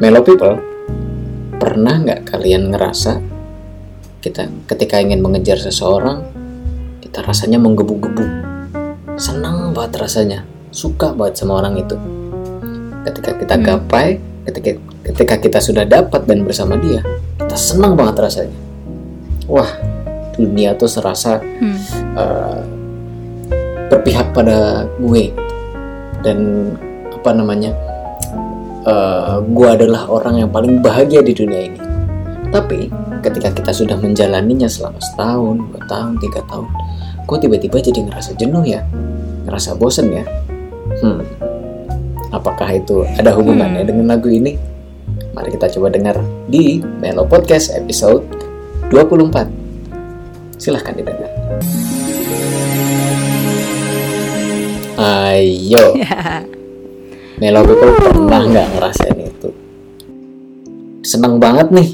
Melo people, pernah nggak kalian ngerasa kita ketika ingin mengejar seseorang, kita rasanya menggebu-gebu, senang banget rasanya, suka banget sama orang itu. Ketika kita Hmm. gapai, ketika ketika kita sudah dapat dan bersama dia, kita senang banget rasanya. Wah, dunia tuh serasa Hmm. eh, berpihak pada gue dan apa namanya eh, gue adalah orang yang paling bahagia di dunia ini. Tapi ketika kita sudah menjalaninya selama setahun dua tahun tiga tahun kok tiba-tiba jadi ngerasa jenuh ya? Ngerasa bosen ya? Hmm. Apakah itu ada hubungannya Hmm. dengan lagu ini? Mari kita coba dengar di Melo Podcast episode 24 silahkan didengar. Ayo, Ya. Melo People pernah nggak ngerasain itu? Seneng banget nih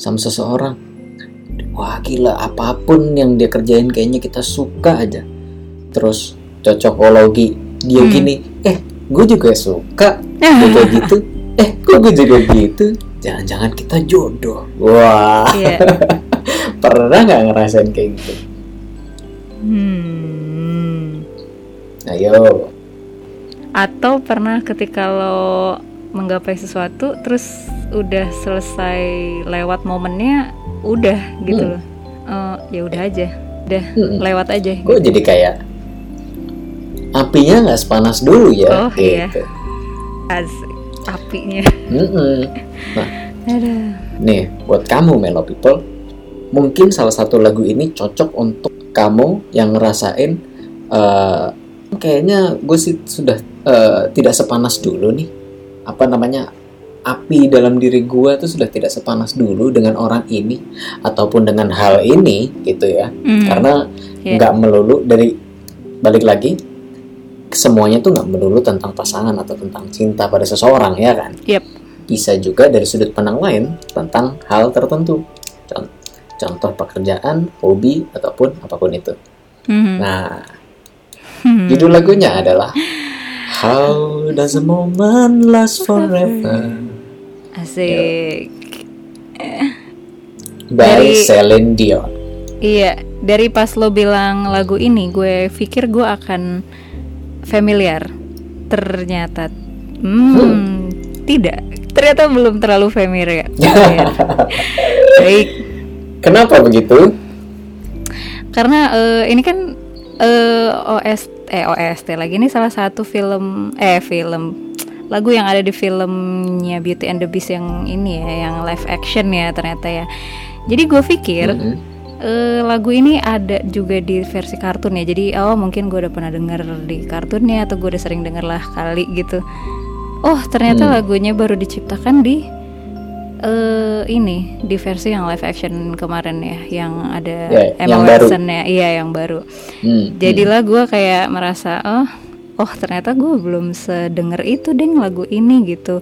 sama seseorang. Wah gila, apa pun yang dia kerjain kayaknya kita suka aja. Terus cocokologi, dia Hmm. gini, eh gue juga suka, gue kayak gitu. Eh, kok gue juga gitu? Jangan-jangan kita jodoh. Wah, Iya. pernah nggak ngerasain kayak gitu? Hmm. Ayo, Atau pernah ketika lo menggapai sesuatu terus udah selesai lewat momennya udah gitu Hmm. loh. Eh, ya udah aja. Udah Hmm. lewat aja gue gitu. jadi kayak apinya nggak sepanas dulu ya Oh, iya. gitu. Asik. apinya. Mm-mm. Aduh. Nih, buat kamu Melo People, mungkin salah satu lagu ini cocok untuk kamu yang ngerasain eh, kayaknya gue sih sudah eh, tidak sepanas dulu nih. Apa namanya? Api dalam diri gue tuh sudah tidak sepanas dulu dengan orang ini ataupun dengan hal ini gitu ya. Hmm. Karena Iya. nggak melulu dari balik lagi semuanya tuh nggak melulu tentang pasangan atau tentang cinta pada seseorang ya kan Yep. bisa juga dari sudut pandang lain tentang hal tertentu Con- contoh pekerjaan hobi ataupun apa pun itu Hmm. nah Hmm. judul lagunya adalah How does a moment last forever Asik. by Dari- Celine Dion Iya, dari pas lo bilang lagu ini, gue pikir gue akan familiar. Ternyata, hmm, tidak. Ternyata belum terlalu familiar. Baik, kenapa begitu karena eh, ini kan eh, OS eh OST lagi ini salah satu film eh film lagu yang ada di filmnya Beauty and the Beast yang ini ya, yang live action ya ternyata ya. Jadi gue pikir Mm-mm. eh, lagu ini ada juga di versi kartun ya. Jadi oh mungkin gue udah pernah denger di kartunnya atau gue udah sering denger lah kali gitu. Oh ternyata Hmm. lagunya baru diciptakan di eh ini di versi yang live action kemarin ya, yang ada Ya, Emma yang baru. Watson ya, iya yang baru. Hmm, Jadilah gue kayak merasa oh oh ternyata gue belum sedenger itu deh lagu ini gitu.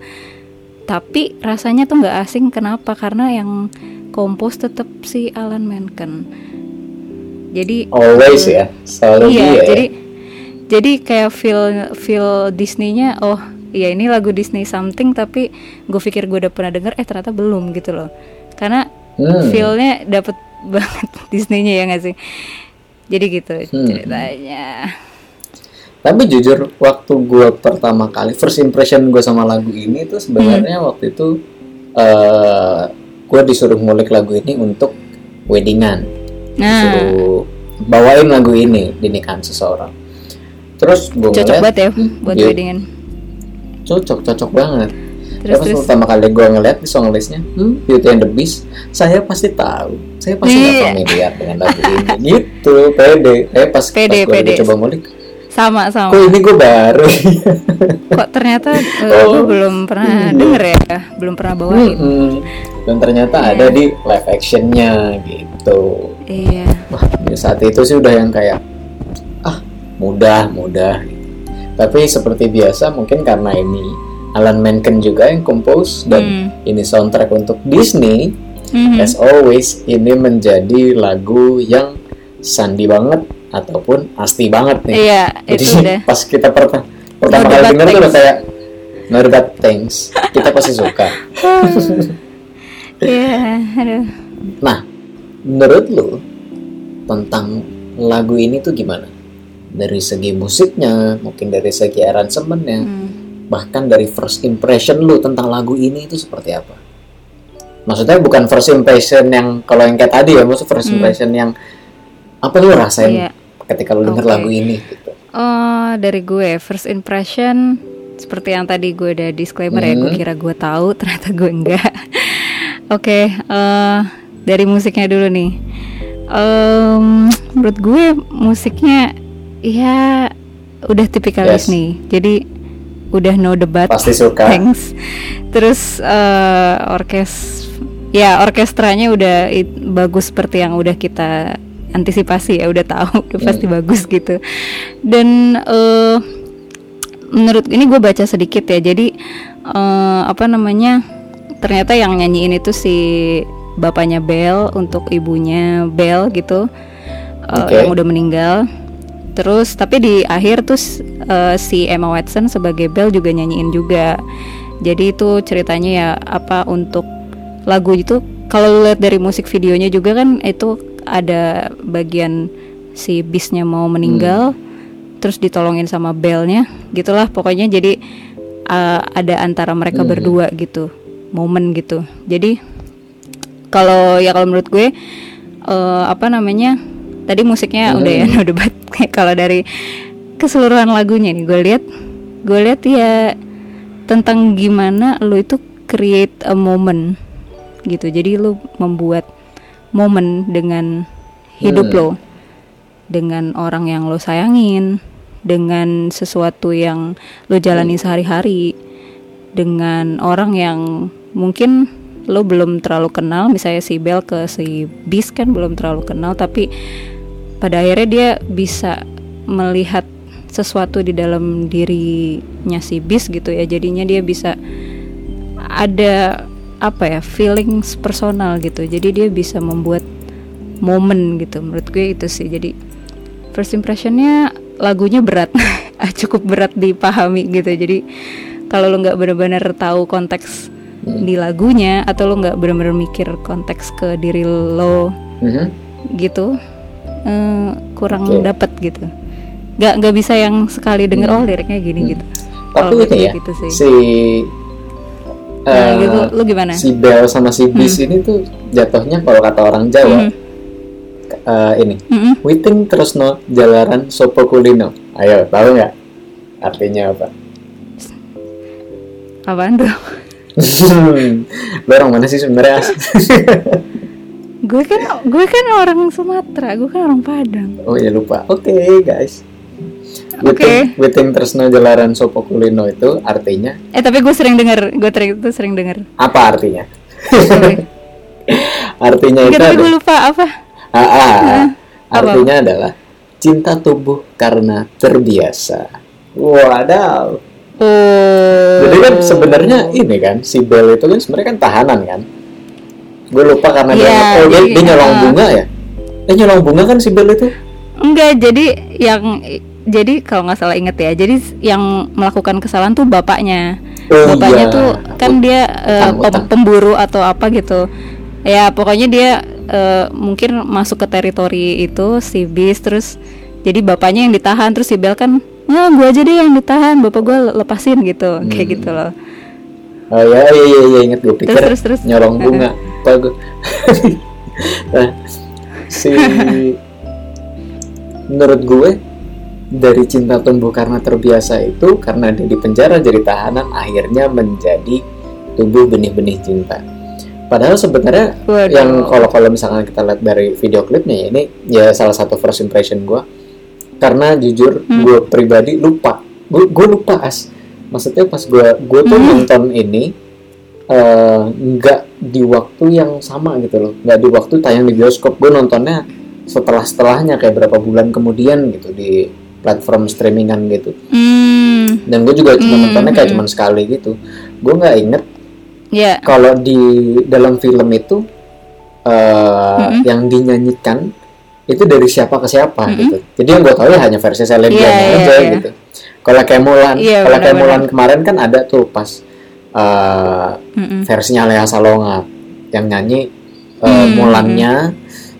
Tapi rasanya tuh nggak asing kenapa? Karena yang kompos tetap si Alan Menken. Jadi always eh, ya selalu iya, dia ya. jadi jadi kayak feel feel Disney-nya oh iya ini lagu Disney something tapi gue pikir gue udah pernah denger eh ternyata belum gitu loh. Karena Hmm. feel-nya dapet banget Disney-nya ya nggak sih? Jadi gitu Hmm. ceritanya. Tapi jujur waktu gue pertama kali first impression gue sama lagu ini tuh sebenarnya Hmm. waktu itu eh gue disuruh ngulik lagu ini untuk weddingan, Nah, disuruh bawain lagu ini di nikahan seseorang. Terus gue cocok banget ya buat iya. weddingan. Cocok cocok banget. Terus Terus terus. pertama kali gue ngeliat di song listnya, hmm, Beauty and the Beast, saya pasti tahu, saya pasti nggak Iya. familiar dengan lagu ini. Gitu, pede. Eh pas, Pede, pas gue coba ngulik, Sama sama. kok ini gue baru. Kok ternyata eh, Oh. gue belum pernah Hmm. denger ya, belum pernah bawain. Mm-mm. Dan ternyata Iya. ada di live actionnya gitu. Iya. Wah, di saat itu sih udah yang kayak ah mudah mudah. Tapi seperti biasa mungkin karena ini Alan Menken juga yang compose dan Hmm. ini soundtrack untuk Disney. Mhm. As always ini menjadi lagu yang sandi banget ataupun asti banget nih. Iya, Jadi itu udah. pas kita perta- pertama No kali denger tuh udah kayak not bad things kita pasti suka Iya, aduh. nah menurut lu tentang lagu ini tuh gimana dari segi musiknya mungkin dari segi aransemennya Hmm. bahkan dari first impression lu tentang lagu ini itu seperti apa maksudnya bukan first impression yang kalau yang kayak tadi ya maksud first Hmm. impression yang apa lu rasain Iya. ketika lu denger Oke. lagu ini gitu Oh, dari gue first impression seperti yang tadi gue udah disclaimer ya, gue Hmm. kira gue tahu, ternyata gue enggak. Oke, eh, dari musiknya dulu nih. Em, menurut gue musiknya ya udah tipikalis Yes. nih. Jadi udah no debat. pasti suka Thanks. Terus eh, orkes ya orkestranya udah it- bagus seperti yang udah kita antisipasi ya udah tahu udah pasti bagus gitu. Dan eh, menurut ini gue baca sedikit ya. Jadi eh, apa namanya? Ternyata yang nyanyiin itu si bapaknya Bell untuk ibunya Bell gitu. Oke. yang udah meninggal. Terus tapi di akhir tuh eh, si Emma Watson sebagai Belle juga nyanyiin juga. Jadi itu ceritanya ya apa untuk lagu itu kalau lihat dari musik videonya juga kan itu ada bagian si bisnya mau meninggal terus ditolongin sama Belle-nya gitulah pokoknya jadi eh, ada antara mereka Hmm. berdua gitu momen gitu. Jadi kalau ya kalau menurut gue eh, apa namanya tadi musiknya udah ya no debat kalau dari keseluruhan lagunya nih gue lihat gue lihat ya tentang gimana lo itu create a moment gitu. Jadi lo membuat momen dengan hidup Hmm. lo dengan orang yang lo sayangin dengan sesuatu yang lo jalani sehari-hari dengan orang yang mungkin lo belum terlalu kenal. Misalnya si Bel ke si Bis kan belum terlalu kenal tapi pada akhirnya dia bisa melihat sesuatu di dalam dirinya si Bis gitu ya. Jadinya dia bisa ada apa ya feelings personal gitu. Jadi dia bisa membuat momen gitu. Menurut gue itu sih. Jadi first impressionnya lagunya berat cukup berat dipahami gitu. Jadi kalau lo nggak benar-benar tahu konteks di lagunya atau lo nggak benar-benar mikir konteks ke diri lo Mhm. gitu eh, kurang Oke. dapet gitu. Nggak nggak bisa yang sekali denger oh liriknya gini gitu. Tapi gue ya gitu sih. si nah eh, gitu. Lu gimana? si Bel sama si Bis ini tuh jatuhnya kalau kata orang Jawa Mhm. eh, ini Mm-mm. Witing terus no jalaran sopo kulino. Ayo tahu nggak? Artinya apa? Apaan tuh? Lo orang mana sih sebenarnya gue kan gue kan orang Sumatera gue kan orang Padang oh ya lupa oke guys Oke. Witing, Witing Tresno Jalaran Sopo Kulino itu artinya eh tapi gue sering denger gue sering itu sering denger apa artinya? artinya itu Enggak tapi gue lupa apa Ah, ah, apa? artinya adalah cinta tumbuh karena terbiasa. Wadaw. oh Jadi kan sebenarnya ini kan si Bel itu kan sebenarnya kan tahanan kan. Gue lupa karena dia Iya, oh dia, jadi, dia nyolong ah. bunga ya. Dia nyolong bunga kan si Bel itu. enggak jadi yang jadi kalau nggak salah inget ya jadi yang melakukan kesalahan tuh bapaknya Oh, bapaknya iya. tuh kan dia Utang, utang. pemburu atau apa gitu ya pokoknya dia eh, mungkin masuk ke teritori itu si bis terus jadi bapaknya yang ditahan terus si Bel kan nah gue aja deh yang ditahan bapak gue lepasin gitu kayak Hmm. gitu loh Oh ya iya iya, iya inget gue pikir terus, terus. nyolong bunga. Apa gue? nah, si menurut gue dari cinta tumbuh karena terbiasa itu karena dia di penjara jadi tahanan akhirnya menjadi tumbuh benih-benih cinta. Padahal sebenarnya Waduh. yang kalau kalau misalkan kita lihat dari video klipnya ya, ini ya salah satu first impression gue karena jujur Hmm. gue pribadi lupa gue gue lupa as maksudnya pas gue gue tuh Hmm. nonton ini eh, nggak di waktu yang sama gitu loh nggak di waktu tayang di bioskop gue nontonnya setelah setelahnya kayak berapa bulan kemudian gitu di platform streamingan gitu hmm dan gue juga cuma Hmm, nontonnya kayak hmm. cuma sekali gitu gue nggak inget ya kalau di dalam film itu eh, Mm-mm. yang dinyanyikan itu dari siapa ke siapa Mm-mm. gitu. Jadi yang gue tahu ya hanya versi Celine Iya, Dion iya, aja iya. gitu. Kalau kayak Mulan, Iya, kalau kayak. Mulan kemarin kan ada tuh pas eh, Mm-mm. versinya Lea Salonga yang nyanyi eh, Hmm, Mulannya,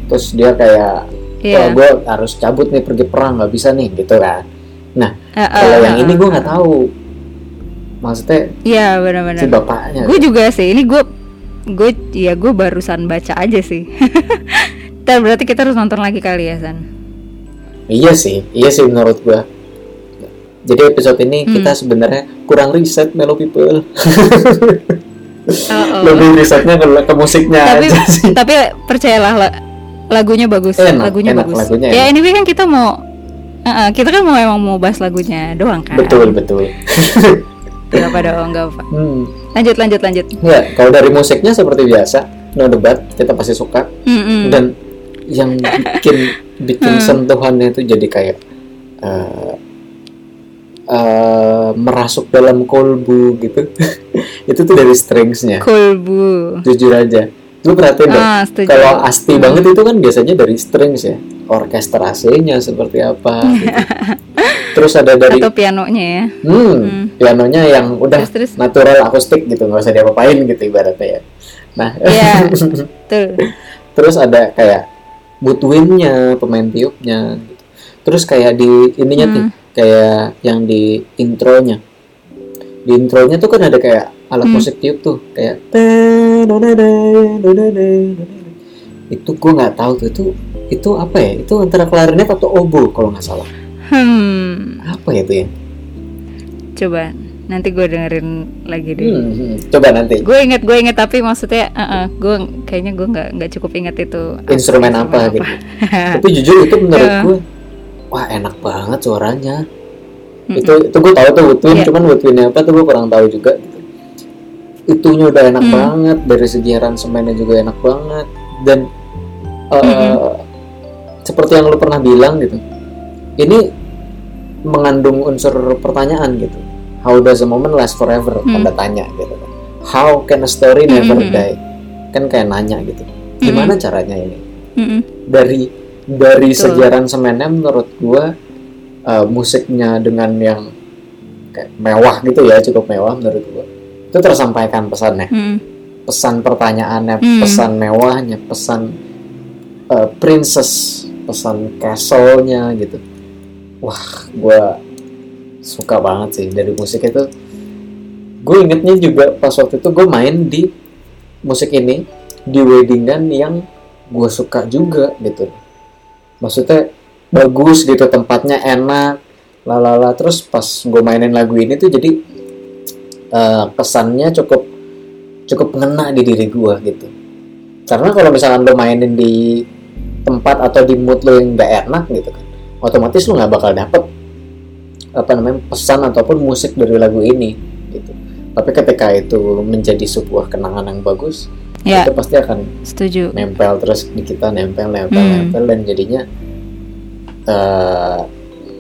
terus dia kayak Iya. wah gue harus cabut nih pergi perang nggak bisa nih gitu kan. Nah Ah, ah, kalau yang ini gue nggak tahu, maksudnya Iya si benar-benar. bapaknya. Gue juga sih. Ini gue gue ya gue barusan baca aja sih. Dan berarti kita harus nonton lagi kali ya San. Iya sih, iya sih menurut gua. Jadi episode ini Hmm. kita sebenarnya kurang riset Melo People. Oh, oh. Lebih risetnya ke, ke musiknya tapi aja sih. tapi percayalah la- lagunya bagus Enak, lagunya enak, bagus lagunya ya enak. anyway kan kita mau Uh-uh, kita kan mau emang mau bahas lagunya doang kan Betul, betul. Gak apa dong gak apa Hmm. lanjut lanjut lanjut Ya, kalau dari musiknya seperti biasa, no debat, kita pasti suka. Mm-mm. Dan yang bikin bikin Hmm. sentuhannya itu jadi kayak eh eh, merasuk dalam kolbu gitu. itu tuh dari stringsnya. kolbu Jujur aja. Lu perhatiin deh. ah Kalau asti Hmm. banget itu kan biasanya dari strings ya, orkestrasinya seperti apa. gitu. Terus ada dari atau pianonya ya hmm, Hmm. pianonya yang udah Terus, terus. natural akustik gitu, nggak usah diapa-apain gitu ibaratnya ya. Nah, Iya. tuh terus ada kayak woodwindnya, pemain tiupnya. Gitu. Terus kayak di ininya Hmm. tuh, kayak yang di intronya. Di intronya tuh kan ada kayak alat Hmm. musik tiup tuh, kayak itu gue nggak tahu tuh itu itu apa ya itu antara klarinet atau oboe kalau nggak salah hmm apa ya itu ya coba nanti gue dengerin lagi deh Hmm, hmm. coba nanti gue inget gue inget tapi maksudnya uh gue kayaknya gue nggak nggak cukup inget itu instrumen apa gitu tapi jujur itu menurut Ya. gue wah enak banget suaranya Mm-mm. itu itu gue tahu tuh woodwind Iya. cuman woodwindnya apa tuh gue kurang tahu juga gitu. itunya udah enak Hmm. banget dari segi aransemennya juga enak banget dan eh, Mm-mm. seperti yang lu pernah bilang gitu ini mengandung unsur pertanyaan gitu how does a moment last forever Hmm. tanda tanya gitu kan how can a story never Mm-mm. die kan kayak nanya gitu gimana caranya ini Mm-mm. dari dari Betul. segi aransemennya menurut gua uh, musiknya dengan yang kayak mewah gitu ya cukup mewah menurut gua itu tersampaikan pesannya Mm-mm. pesan pertanyaannya Hmm. pesan mewahnya pesan uh, princess pesan castle-nya gitu wah gua suka banget sih dari musik itu gue ingetnya juga pas waktu itu gue main di musik ini di weddingan yang gue suka juga gitu maksudnya bagus gitu tempatnya enak lalala terus pas gue mainin lagu ini tuh jadi eh, kesannya cukup cukup ngena di diri gue gitu. Karena kalau misalkan lo mainin di tempat atau di mood lo yang gak enak gitu kan otomatis lo nggak bakal dapet apa namanya pesan ataupun musik dari lagu ini gitu. Tapi ketika itu menjadi sebuah kenangan yang bagus ya. Itu pasti akan setuju. nempel terus di kita nempel nempel Hmm. nempel dan jadinya eh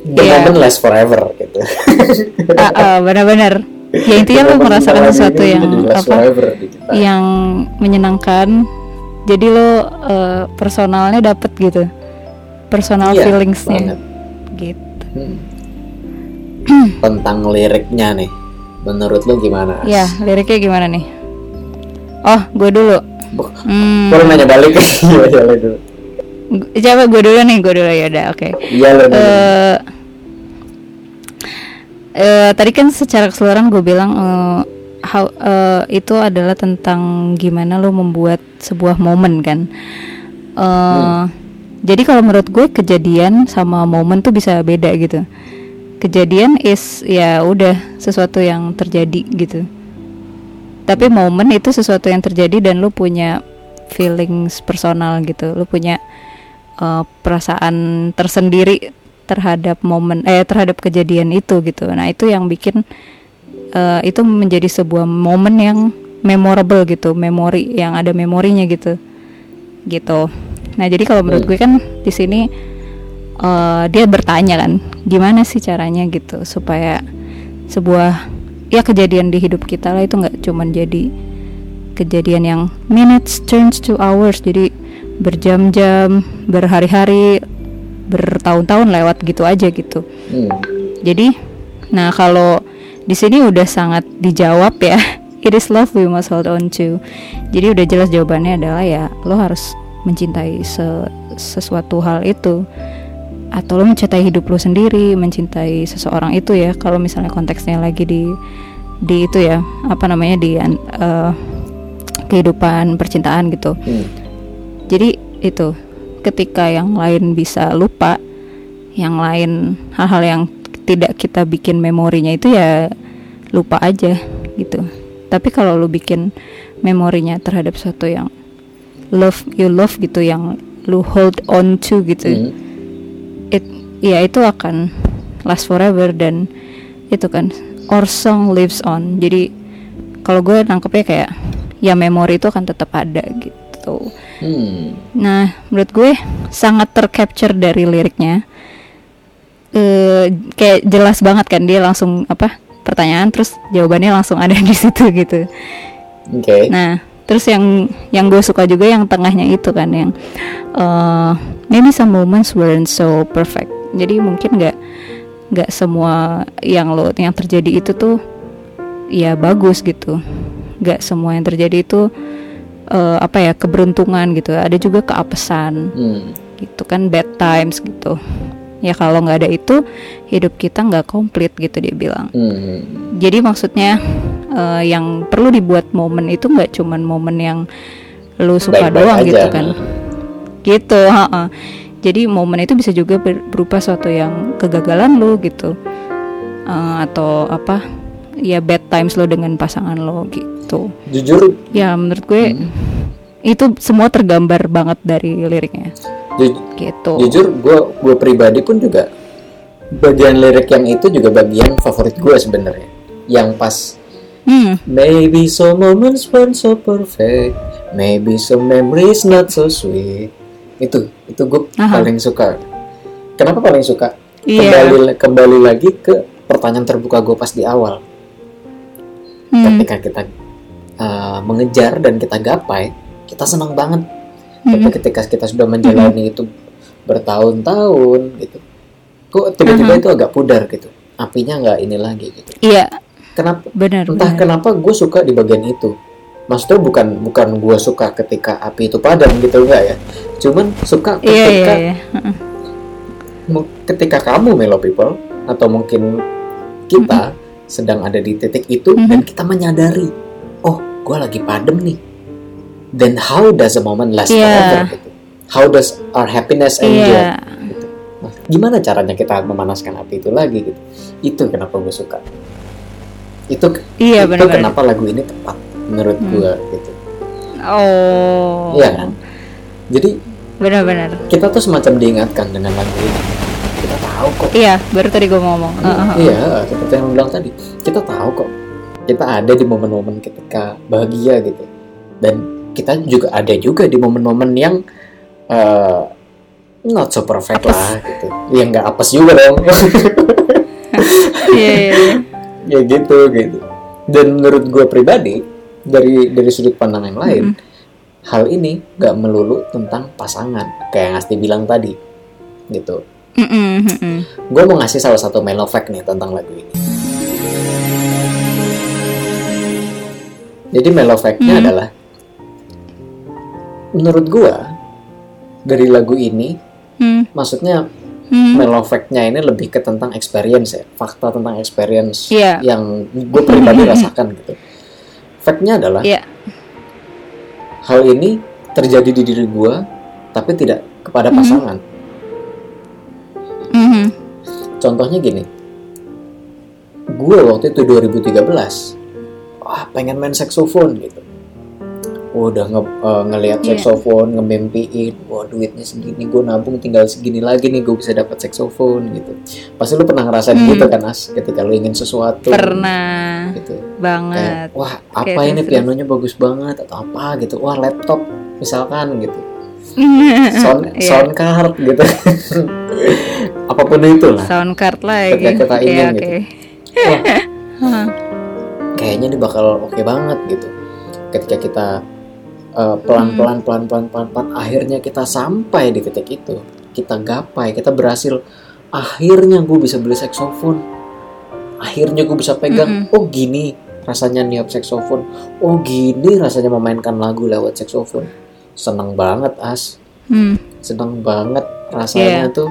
the Iya. moment lasts forever gitu. Ah, ah, benar-benar. Ya intinya lo merasakan sesuatu yang apa forever kita. yang menyenangkan. Jadi lo eh, personalnya dapet gitu. Personal Iya, feelingsnya. gitu. Hmm. tentang liriknya nih menurut lo gimana ya liriknya gimana nih oh gue dulu. Hmm, Boleh nanya balik. Dulu gu- coba gue dulu nih gue dulu. Ya udah oke. Iya lo dulu. Eh, tadi kan secara keseluruhan gue bilang eh, how, eh, itu adalah tentang gimana lo membuat sebuah momen kan. Eh, Jadi kalau menurut gue kejadian sama momen tuh bisa beda gitu. Kejadian is ya udah sesuatu yang terjadi gitu. Tapi momen itu sesuatu yang terjadi dan lu punya feelings personal gitu. Lu punya eh, perasaan tersendiri terhadap momen eh terhadap kejadian itu gitu. Nah, itu yang bikin eh, itu menjadi sebuah momen yang memorable gitu, memori yang ada memorinya gitu. Gitu. Nah, jadi kalau menurut gue kan di sini eh, dia bertanya kan, gimana sih caranya gitu supaya sebuah ya kejadian di hidup kita lah itu nggak cuman jadi kejadian yang minutes turns to hours jadi berjam-jam berhari-hari bertahun-tahun lewat gitu aja gitu Hmm. jadi Nah kalau di sini udah sangat dijawab ya. It is love we must hold on to. Jadi udah jelas jawabannya adalah ya lo harus mencintai se- sesuatu hal itu atau lo mencintai hidup lo sendiri, mencintai seseorang itu ya. Kalau misalnya konteksnya lagi di di itu ya apa namanya di uh, kehidupan percintaan gitu. Hmm. Jadi itu ketika yang lain bisa lupa, yang lain hal-hal yang tidak kita bikin memorinya itu ya lupa aja gitu. Tapi kalau lu bikin memorinya terhadap sesuatu yang love you love gitu yang lu hold on to gitu. Hmm. Ya itu akan last forever dan itu kan our song lives on. Jadi kalau gue nangkepnya kayak ya memori itu akan tetap ada gitu. Hmm. Nah, menurut gue sangat tercapture dari liriknya. Eh kayak jelas banget kan dia langsung apa pertanyaan terus jawabannya langsung ada di situ gitu. Oke. Nah, terus yang yang gue suka juga yang tengahnya itu kan yang eh maybe some moments weren't so perfect. Jadi mungkin nggak nggak semua yang lo yang terjadi itu tuh ya bagus gitu. Nggak semua yang terjadi itu eh, apa ya keberuntungan gitu. Ada juga keapesan Hmm. gitu kan bad times gitu. Ya kalau nggak ada itu hidup kita nggak komplit gitu dia bilang. Hmm. Jadi maksudnya eh, yang perlu dibuat momen itu nggak cuman momen yang lu suka Baik-baik doang aja. gitu kan. Gitu, ha-ha. Jadi momen itu bisa juga ber- berupa suatu yang kegagalan lu gitu. Eh, atau apa? Ya bad times lo dengan pasangan lo gitu. Jujur, Ya menurut gue Hmm. itu semua tergambar banget dari liriknya ju- gitu. jujur gue gue pribadi pun juga bagian lirik yang itu juga bagian favorit gue sebenarnya. Yang pas Hmm, Maybe some moments weren't so perfect, maybe some memories not so sweet. Itu itu gue Aha. paling suka. Kenapa paling suka? Iya. Kembali kembali lagi ke pertanyaan terbuka gue pas di awal. hmm, Ketika kita uh, mengejar dan kita gapai, kita senang banget. Tapi hmm, ketika kita sudah menjalani itu bertahun-tahun gitu, kok tiba-tiba Aha. itu agak pudar gitu. Apinya nggak ini lagi gitu. Iya, Kenapa? benar. entah benar. kenapa gue suka di bagian itu maksudnya bukan bukan gue suka ketika api itu padam gitu enggak ya cuman suka Iya, iya, ketika iya. Heeh. mu- ketika kamu Melo People atau mungkin kita sedang ada di titik itu Mhm. dan kita menyadari oh gue lagi padam nih then how does a moment last Iya. forever gitu how does our happiness endure Iya. gitu. Nah, gimana caranya kita memanaskan api itu lagi gitu itu kenapa gue suka itu Iya, itu benar-benar. kenapa lagu ini tepat menurut Hmm. gua gitu Oh. Iya kan? jadi Benar-benar. kita tuh semacam diingatkan dengan lagu ini kita tahu kok Iya, baru tadi gue ngomong. Heeh. iya seperti yang bilang tadi kita tahu kok kita ada di momen-momen ketika bahagia gitu dan kita juga ada juga di momen-momen yang eh, not so perfect lah gitu yang nggak apes juga dong Iya, iya, iya. ya gitu gitu dan menurut gue pribadi dari dari sudut pandang yang lain hal ini gak melulu tentang pasangan kayak yang Asti bilang tadi gitu Mm-mm, mm-mm. gue mau ngasih salah satu fact nih tentang lagu ini jadi mellow fact-nya Hmm. adalah menurut gue dari lagu ini Hmm, maksudnya hmm. mellow fact-nya ini lebih ke tentang experience ya fakta tentang experience Iya. yang gue pribadi rasakan gitu fact-nya adalah Iya. hal ini terjadi di diri gue tapi tidak kepada Mhm. pasangan Mhm. contohnya gini gue waktu itu 2013 wah pengen main saxophone gitu udah nge eh, ngelihat Iya. saxophone ngemimpiin wah duitnya segini gue nabung tinggal segini lagi nih gue bisa dapat saxophone gitu pasti lu pernah ngerasain Hmm. gitu kan as ketika lu ingin sesuatu Pernah gitu banget. kayak wah apa Kayak ini terus-terus. pianonya bagus banget atau apa gitu wah laptop misalkan gitu sound Iya. sound card gitu apa pun itu lah Sound card lagi. Ketika kita ingin Iya, gitu. oke. wah kayaknya ini bakal oke banget gitu ketika kita uh, pelan-pelan pelan-pelan pelan-pelan akhirnya kita sampai di titik itu. Kita gapai kita berhasil. Akhirnya gue bisa beli saxophone akhirnya gue bisa pegang oh gini rasanya niup saksofon. Oh gini rasanya memainkan lagu lewat saksofon. Seneng banget as. Hmm. seneng banget rasanya Iya. tuh.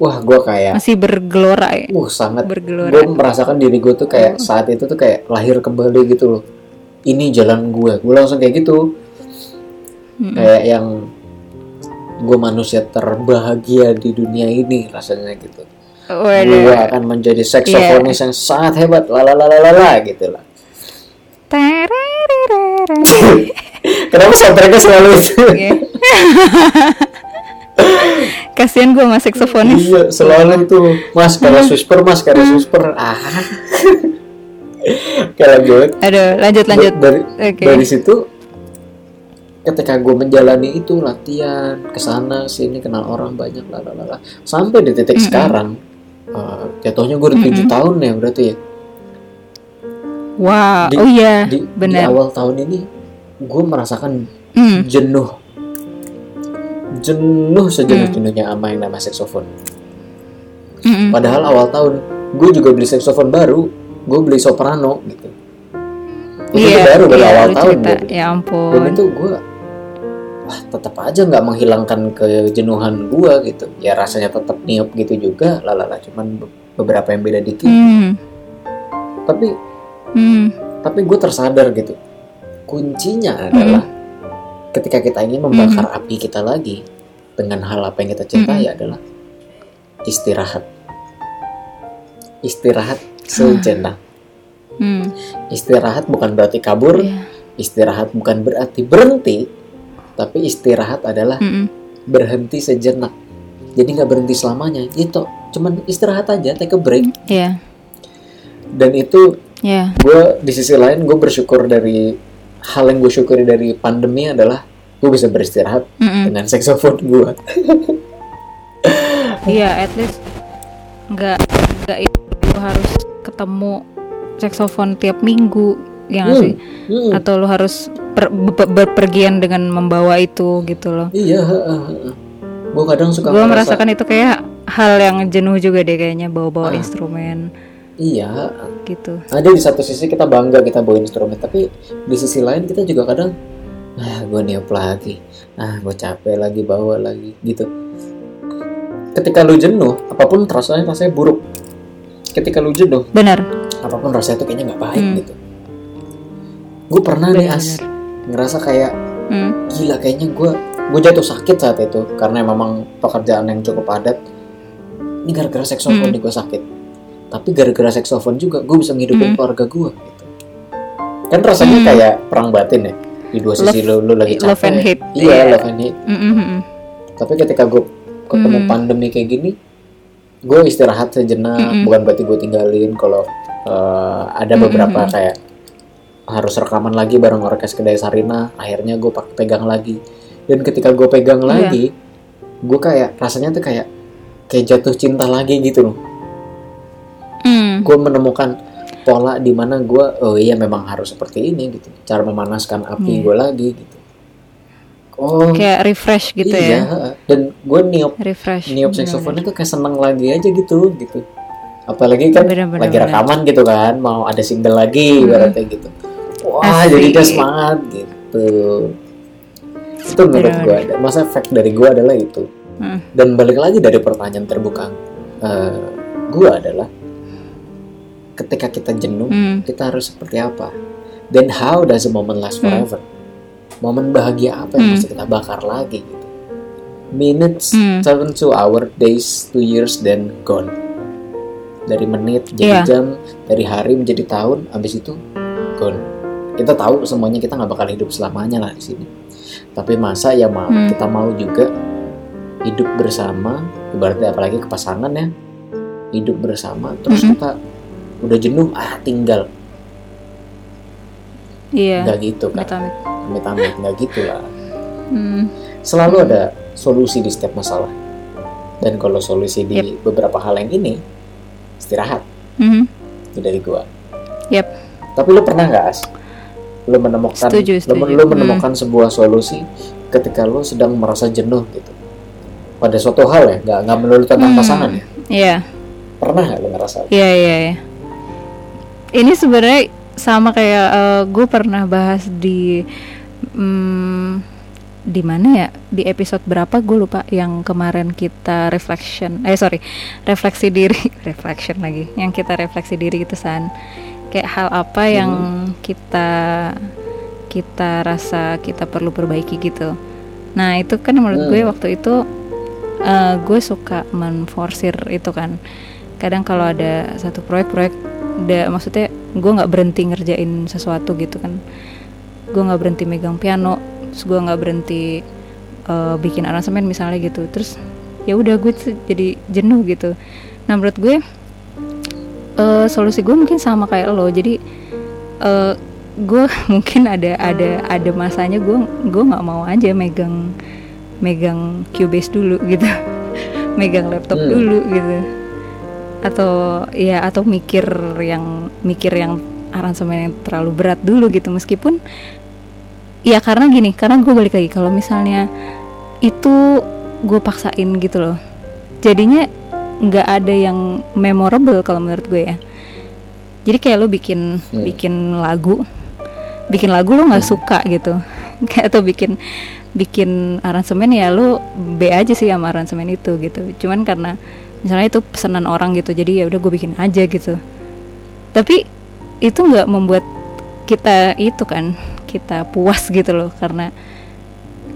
Wah gue kayak Masih bergelora ya. uh sangat. Bergelora. gue merasakan diri gue tuh kayak saat itu tuh kayak lahir kembali gitu loh. Ini jalan gue gue langsung kayak gitu Mm-mm. kayak yang gue manusia terbahagia di dunia ini rasanya gitu gue akan menjadi saksofonis Iya. yang sangat hebat lalalalalala gitu lah kenapa soundtracknya selalu itu Oke. Kasian gue sama saksofonis. iya selalu itu mas karena whisper mas karena Hmm. whisper ah kalau gue Aduh, lanjut lanjut. dari Oke. dari situ ketika gue menjalani itu latihan ke sana sini kenal orang banyak lalala sampai di titik Mm-mm. sekarang eh, jatuhnya gue udah tujuh tahun ya berarti ya Wah, Di- oh iya, di, di awal tahun ini gue merasakan Hmm. jenuh jenuh sejenuh jenuhnya sama yang namanya saksofon Mm-mm. padahal awal tahun gue juga beli saksofon baru gue beli soprano gitu itu Iya, baru baru iya, awal lu tahun cerita. beli. Ya dan ampun. itu gue wah tetap aja nggak menghilangkan kejenuhan gue gitu. Ya rasanya tetap niup gitu juga lalala cuman be- beberapa yang beda dikit. Hmm. tapi Hmm. tapi gue tersadar gitu. Kuncinya adalah ketika kita ingin membakar api kita lagi dengan hal apa yang kita cintai adalah istirahat. Istirahat sejenak. Hmm. istirahat bukan berarti kabur. Iya. istirahat bukan berarti berhenti tapi istirahat adalah Mm-mm. berhenti sejenak jadi nggak berhenti selamanya itu cuman istirahat aja take a break Iya. dan itu Iya. gue di sisi lain gue bersyukur dari hal yang gue syukuri dari pandemi adalah gue bisa beristirahat Mm-mm. dengan saksofon gue Iya, at least nggak nggak itu harus ketemu saksofon tiap minggu, ya nggak Hmm, sih? hmm, Atau lu harus per- be- berpergian dengan membawa itu gitu loh. iya gue kadang suka Gue merasakan itu kayak hal yang jenuh juga deh kayaknya bawa-bawa Ah. instrumen iya gitu. ada di satu sisi kita bangga kita bawa instrumen tapi di sisi lain kita juga kadang ah gue niup lagi ah gue capek lagi bawa lagi gitu ketika lu jenuh apa pun rasanya rasanya buruk ketika lu jenuh Benar. apa pun rasanya itu kayaknya nggak baik Hmm. gitu gue pernah nih Benar, as ngerasa kayak Hmm. gila kayaknya gue gue jatuh sakit saat itu karena memang pekerjaan yang cukup padat ini gara-gara saksofon Hmm. gue sakit tapi gara-gara saksofon juga gue bisa ngidupin Hmm. keluarga gue gitu. kan rasanya Hmm. kayak perang batin ya di dua sisi lu, lu lagi capek love and hate. iya Iya. love and hate Mm-mm-mm. tapi ketika gue ketemu Hmm. pandemi kayak gini gue istirahat sejenak Mm-mm. bukan berarti gue tinggalin kalau uh, ada beberapa Mm-mm. kayak harus rekaman lagi bareng orkes kedai Sarina akhirnya gue pakai pegang lagi dan ketika gue pegang Iya. lagi gue kayak rasanya tuh kayak kayak jatuh cinta lagi gitu loh Mm. gue menemukan pola di mana gue oh iya memang harus seperti ini gitu cara memanaskan api Iya. gue lagi gitu oh Kayak refresh gitu iya ya. dan gue niup Refresh. niup saxophone itu kayak seneng lagi aja gitu gitu apalagi kan lagi bener. rekaman gitu kan mau ada single lagi Hmm. ibaratnya gitu wah Asik. jadi dia semangat gitu itu menurut gue ada masa efek dari gue adalah itu Hmm. dan balik lagi dari pertanyaan terbuka eh gue adalah ketika kita jenuh Hmm. kita harus seperti apa then how does a moment last Hmm. forever momen bahagia apa yang Hmm. mesti kita bakar lagi gitu minutes Hmm. turn to hour days to years then gone dari menit jadi Iya. jam dari hari menjadi tahun habis itu gone kita tahu semuanya kita nggak bakal hidup selamanya lah di sini tapi masa ya mau Hmm. kita mau juga hidup bersama ibaratnya apalagi ke pasangan ya hidup bersama terus Mhm. kita udah jenuh ah tinggal Iya. nggak gitu kan Amit-amit. nggak gitu lah Hmm. selalu ada solusi di setiap masalah dan kalau solusi di beberapa hal yang ini istirahat Mhm. itu dari gua Yap. tapi lu pernah nggak as lu menemukan Setuju, setuju. lu Hmm. menemukan sebuah solusi ketika lu sedang merasa jenuh gitu pada suatu hal ya nggak nggak melulu tentang Hmm. pasangan ya Iya. pernah nggak lu ngerasa Iya, iya, iya. ini sebenarnya sama kayak uh, gue pernah bahas di um, di mana ya di episode berapa gue lupa yang kemarin kita reflection eh sorry refleksi diri reflection lagi yang kita refleksi diri itu san kayak hal apa hmm. yang kita kita rasa kita perlu perbaiki gitu. Nah itu kan menurut hmm. gue waktu itu uh, gue suka menforsir itu kan. Kadang kalau ada satu proyek-proyek maksudnya gue nggak berhenti ngerjain sesuatu gitu kan. Gue nggak berhenti megang piano terus gue nggak berhenti uh, bikin aransemen misalnya gitu. Terus ya udah gue jadi jenuh gitu. Nah menurut gue uh, solusi gue mungkin sama kayak lo. Jadi uh, gue mungkin ada ada ada masanya gue gue nggak mau aja megang megang Cubase dulu gitu. Megang laptop hmm. dulu gitu. Atau ya atau mikir yang mikir yang aransemen yang terlalu berat dulu gitu. Meskipun ya karena gini karena gue balik lagi. Kalau misalnya itu gue paksain gitu loh. Jadinya nggak ada yang memorable kalau menurut gue ya. Jadi kayak lo bikin hmm. bikin lagu bikin lagu lo nggak hmm. suka gitu. Kayak atau bikin bikin aransemen ya lo B aja sih sama aransemen itu gitu. Cuman karena misalnya itu pesanan orang gitu jadi ya udah gue bikin aja gitu. Tapi itu nggak membuat kita itu kan kita puas gitu loh. Karena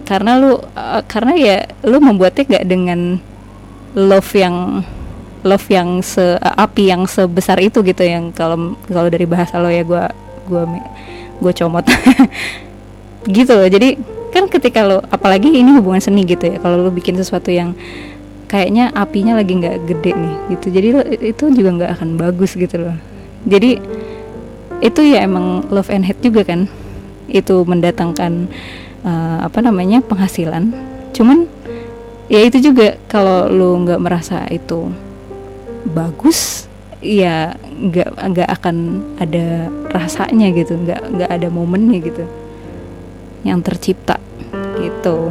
karena lu uh, karena ya lu membuatnya gak dengan love yang love yang se api yang sebesar itu gitu yang kalau kalau dari bahasa lo ya gue gue gue comot. Gitu loh jadi kan ketika lo apalagi ini hubungan seni gitu ya kalau lo bikin sesuatu yang kayaknya apinya lagi nggak gede nih gitu jadi lo, itu juga nggak akan bagus gitu loh. Jadi itu ya emang love and hate juga kan itu mendatangkan uh, apa namanya penghasilan. Cuman ya itu juga kalau lu nggak merasa itu bagus ya nggak nggak akan ada rasanya gitu nggak nggak ada momennya gitu yang tercipta gitu.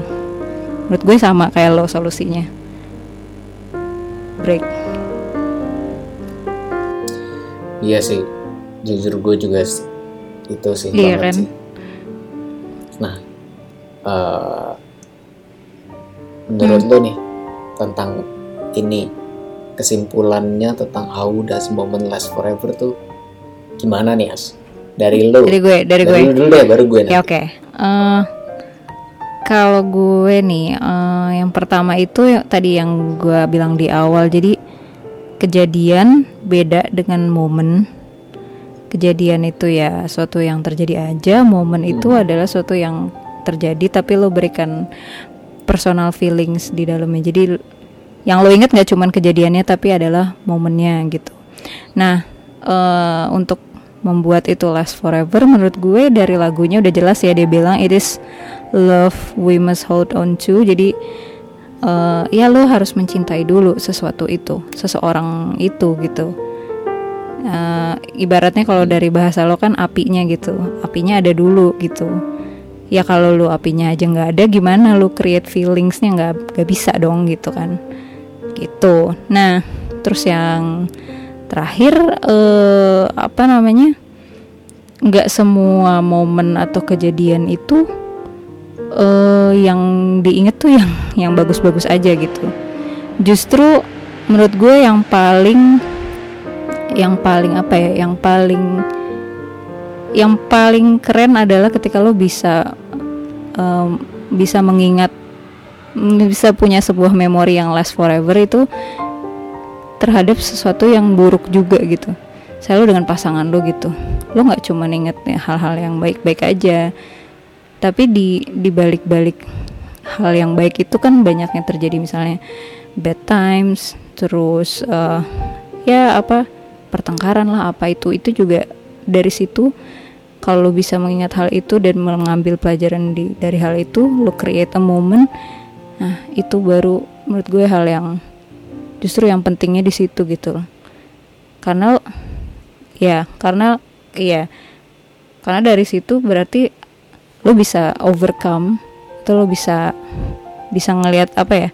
Menurut gue sama kayak lo solusinya. Break. Iya sih jujur gue juga itu sih iya kan? sih. Nah, uh, menurut hmm. lo nih tentang ini kesimpulannya tentang how does moment last forever tuh gimana nih As? Dari lo? Dari gue, dari, dari gue. dulu deh, baru gue. Ya oke. Okay. Uh, eh, kalau gue nih, uh, yang pertama itu yang tadi yang gue bilang di awal, jadi kejadian beda dengan momen kejadian itu ya suatu yang terjadi aja momen hmm. itu adalah suatu yang terjadi tapi lo berikan personal feelings di dalamnya. Jadi yang lo inget nggak cuman kejadiannya tapi adalah momennya gitu. Nah uh, untuk membuat itu last forever menurut gue dari lagunya udah jelas ya dia bilang it is love we must hold on to. Jadi uh, ya lo harus mencintai dulu sesuatu itu seseorang itu gitu. Uh, ibaratnya kalau dari bahasa lo kan apinya gitu. Apinya ada dulu gitu ya kalau lo apinya aja nggak ada gimana lo create feelingsnya? Nggak nggak bisa dong gitu kan. Gitu. Nah terus yang terakhir uh, apa namanya? Nggak semua momen atau kejadian itu uh, yang diinget tuh yang yang bagus-bagus aja gitu. Justru menurut gue yang paling yang paling apa ya? Yang paling yang paling keren adalah ketika lo bisa um, bisa mengingat bisa punya sebuah memori yang last forever itu terhadap sesuatu yang buruk juga gitu. Selalu dengan pasangan lo gitu lo nggak cuma inget ya, hal-hal yang baik-baik aja tapi di di balik-balik hal yang baik itu kan banyak yang terjadi. Misalnya bad times terus uh, ya apa pertengkaran lah apa itu itu juga dari situ kalau lo bisa mengingat hal itu dan mengambil pelajaran di dari hal itu lo create a moment. Nah itu baru menurut gue hal yang justru yang pentingnya di situ gitu loh. Karena ya karena iya. Karena dari situ berarti lo bisa overcome atau lo bisa bisa ngelihat apa ya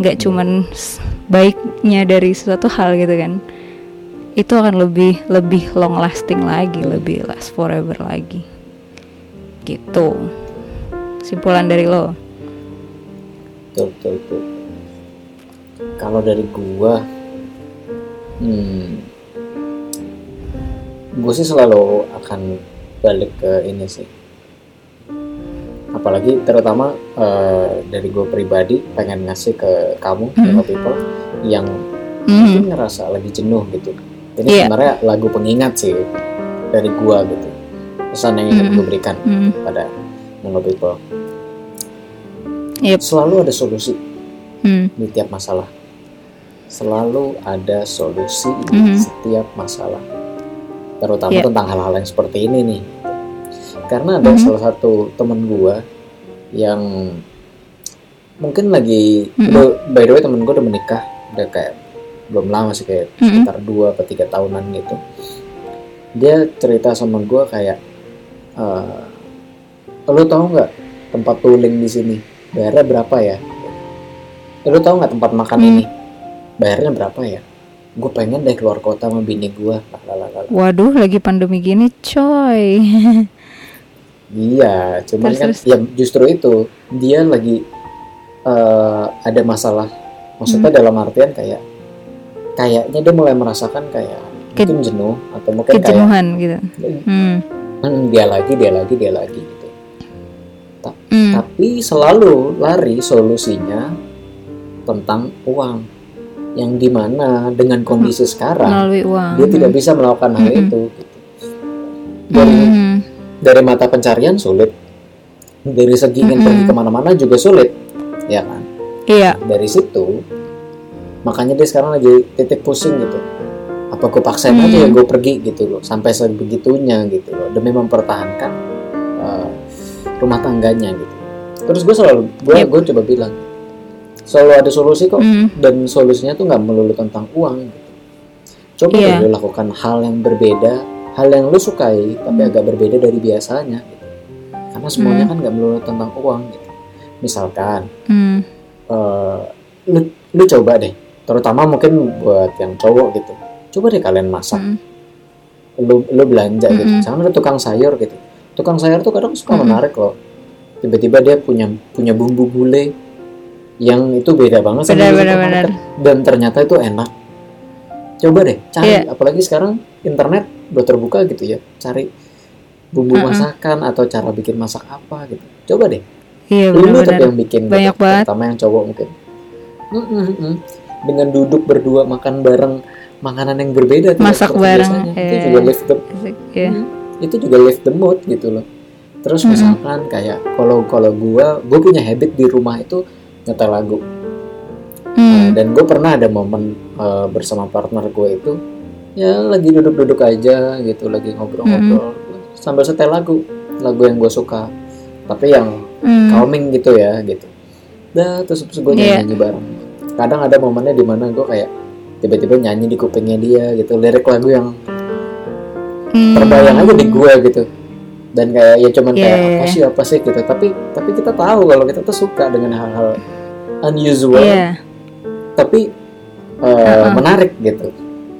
nggak cuman baiknya dari suatu hal gitu kan itu akan lebih lebih long lasting lagi, lebih last forever lagi. Gitu. Simpulan dari lo. betul betul, betul. kalau dari gua hmm, gue sih selalu akan balik ke ini sih apalagi terutama eh, dari gue pribadi pengen ngasih ke kamu Mhm. fellow people yang Mhm. mungkin ngerasa lagi jenuh gitu ini Iya. sebenarnya lagu pengingat sih dari gua gitu pesan yang ingin Mhm. gue berikan Mhm. pada fellow people Yep. selalu ada solusi Hmm. di tiap masalah. Selalu ada solusi di Mhm. setiap masalah. Terutama Iya. tentang hal-hal yang seperti ini nih. Karena ada Mhm. salah satu temen gua yang mungkin lagi udah- by the way temen gua udah menikah udah kayak belum lama sih kayak Mhm. sekitar dua atau tiga tahunan gitu dia cerita sama gua kayak eh lo tau nggak tempat tuling di sini bayarnya berapa ya lo tau nggak tempat makan Hmm. ini bayarnya berapa ya gue pengen deh keluar kota sama bini gue. Waduh, lagi pandemi gini, coy. iya cuman Terus, kan terus. ya justru itu dia lagi eh, ada masalah maksudnya Hmm. dalam artian kayak kayaknya dia mulai merasakan kayak Ke- mungkin jenuh atau mungkin kayak Kejenuhan gitu. Hmm. "Hmm, dia lagi dia lagi dia lagi gitu Hmm. tapi selalu lari solusinya tentang uang yang di mana dengan kondisi sekarang Melalui uang. dia tidak bisa melakukan hal Mhm. itu gitu. dari Hmm. dari mata pencarian sulit dari segi ingin pergi ke mana-mana juga sulit ya kan Iya. dari situ makanya dia sekarang lagi titik pusing gitu apa gue paksain aja ya Hmm. gue pergi gitu loh sampai sebegitunya gitu loh demi mempertahankan uh, rumah tangganya gitu terus gue selalu gue Yep. gue coba bilang selalu ada solusi kok Hmm. dan solusinya tuh nggak melulu tentang uang gitu. coba deh lu lakukan hal yang berbeda hal yang lu sukai tapi Hmm. agak berbeda dari biasanya gitu. karena semuanya Hmm. kan nggak melulu tentang uang gitu misalkan Hmm. eh, lu lu coba deh terutama mungkin buat yang cowok gitu coba deh kalian masak Hmm. lu lu belanja gitu Mm-mm. jangan ada tukang sayur gitu tukang sayur tuh kadang suka Mm-mm. menarik loh tiba-tiba dia punya punya bumbu gulai yang itu beda banget sama supermarket. benar. dan ternyata itu enak coba deh cari Iya. apalagi sekarang internet udah terbuka gitu ya cari bumbu Mm-mm. masakan atau cara bikin masak apa gitu coba deh Iya lu tapi benar-benar. yang bikin Banyak gitu, banget. terutama yang cowok mungkin Mm-mm-mm. Dengan duduk berdua makan bareng makanan yang berbeda Masak bareng, biasanya. itu iya. juga lift the Iya. Hmm, itu juga lift the mood gitu loh terus Mm-mm. misalkan kayak kalau kalau gua gue punya habit di rumah itu nyetel lagu Nah, Hmm. dan gue pernah ada momen uh, bersama partner gue itu ya lagi duduk-duduk aja gitu lagi ngobrol-ngobrol sambil setel lagu lagu yang gue suka tapi yang Hmm. calming gitu ya gitu dah terus, terus gue Iya. nyanyi bareng kadang ada momennya di mana gue kayak tiba-tiba nyanyi di kupingnya dia gitu lirik lagu yang Hmm. terbayang aja di gue gitu dan kayak ya cuman Iya, kayak apa sih apa sih gitu tapi tapi kita tahu kalau kita tuh suka dengan hal-hal unusual Iya. tapi uh, Uh-uh. menarik gitu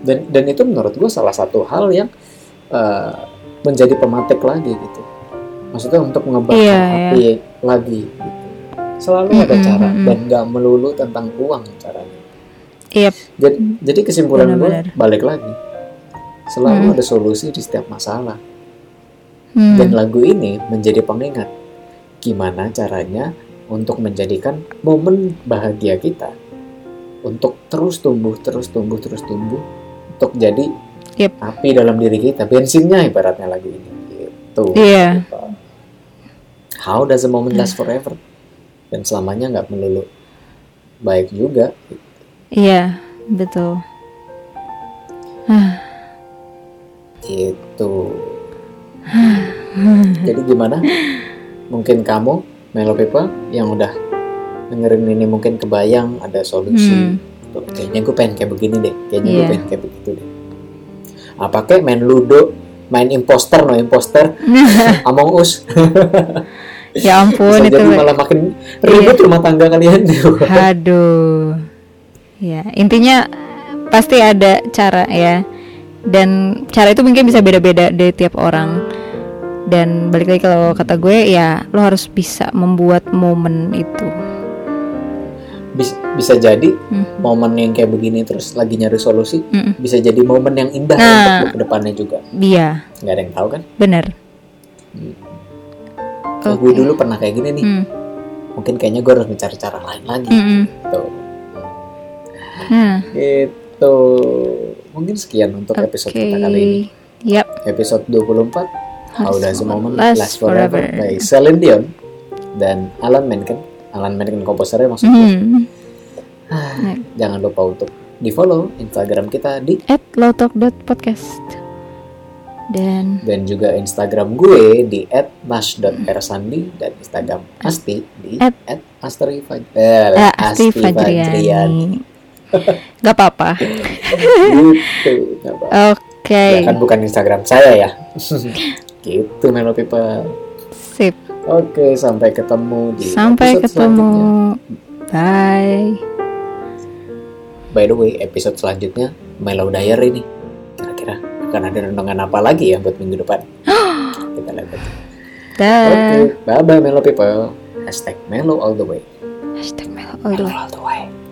dan dan itu menurut gue salah satu hal yang uh, menjadi pematik lagi gitu maksudnya untuk ngebakar Iya, api lagi gitu. Selalu ada Mm-mm, cara mm-mm. dan nggak melulu tentang uang caranya Iya. jadi jadi kesimpulan gue balik lagi selalu Mm. ada solusi di setiap masalah Hmm. dan lagu ini menjadi pengingat gimana caranya untuk menjadikan momen bahagia kita untuk terus tumbuh, terus tumbuh, terus tumbuh untuk jadi Yep. api dalam diri kita, bensinnya ibaratnya lagu ini. Gitu. Iya. How does a moment last forever? Dan selamanya nggak melulu baik juga. Iya, betul. Gitu. Jadi gimana? Mungkin kamu, Melo People, yang udah dengerin ini mungkin kebayang ada solusi. Hmm. Tuh, Kayaknya gue pengen kayak begini deh. Kayaknya gue Iya. pengen kayak begitu deh. Apa kayak main ludo, main imposter, no imposter, Among Us. ya ampun Bisa itu. jadi malah makin ribet rumah tangga kalian. Aduh. Ya, intinya pasti ada cara ya. dan cara itu mungkin bisa beda-beda dari tiap orang dan balik lagi kalau kata gue ya lo harus bisa membuat momen itu Bis- bisa jadi Hmm. momen yang kayak begini terus lagi nyari solusi Mm-mm. bisa jadi momen yang indah Nah. untuk lu ke depannya juga iya nggak ada yang tahu kan bener Kalau gue dulu pernah kayak gini nih. Hmm. mungkin kayaknya gue harus mencari cara lain lagi. Mm-mm. tuh Nah, itu mungkin sekian untuk episode oke. kita kali ini. Yap. episode 24 How Does a Moment Last Last Forever, Forever. by Celine Dion dan Alan Menken. Alan Menken komposernya maksudnya. Hmm. Ah, jangan lupa untuk di follow Instagram kita di At lowtalk.podcast dan dan juga Instagram gue di @mas.ersandi dan Instagram Asti di At- @astri Faj- eh, Asti Fajriani. Fajriani. Gak apa-apa. gitu nggak apa-apa. Oke. Ya kan bukan Instagram saya ya gitu Melo People Sip. oke sampai ketemu di Sampai ketemu. selanjutnya. Bye. by the way episode selanjutnya Melo Diary nih akan ada renungan apa lagi ya buat minggu depan. Kita lihat oke bye bye Melo People. Hashtag Melo all the way. Hashtag Melo all the way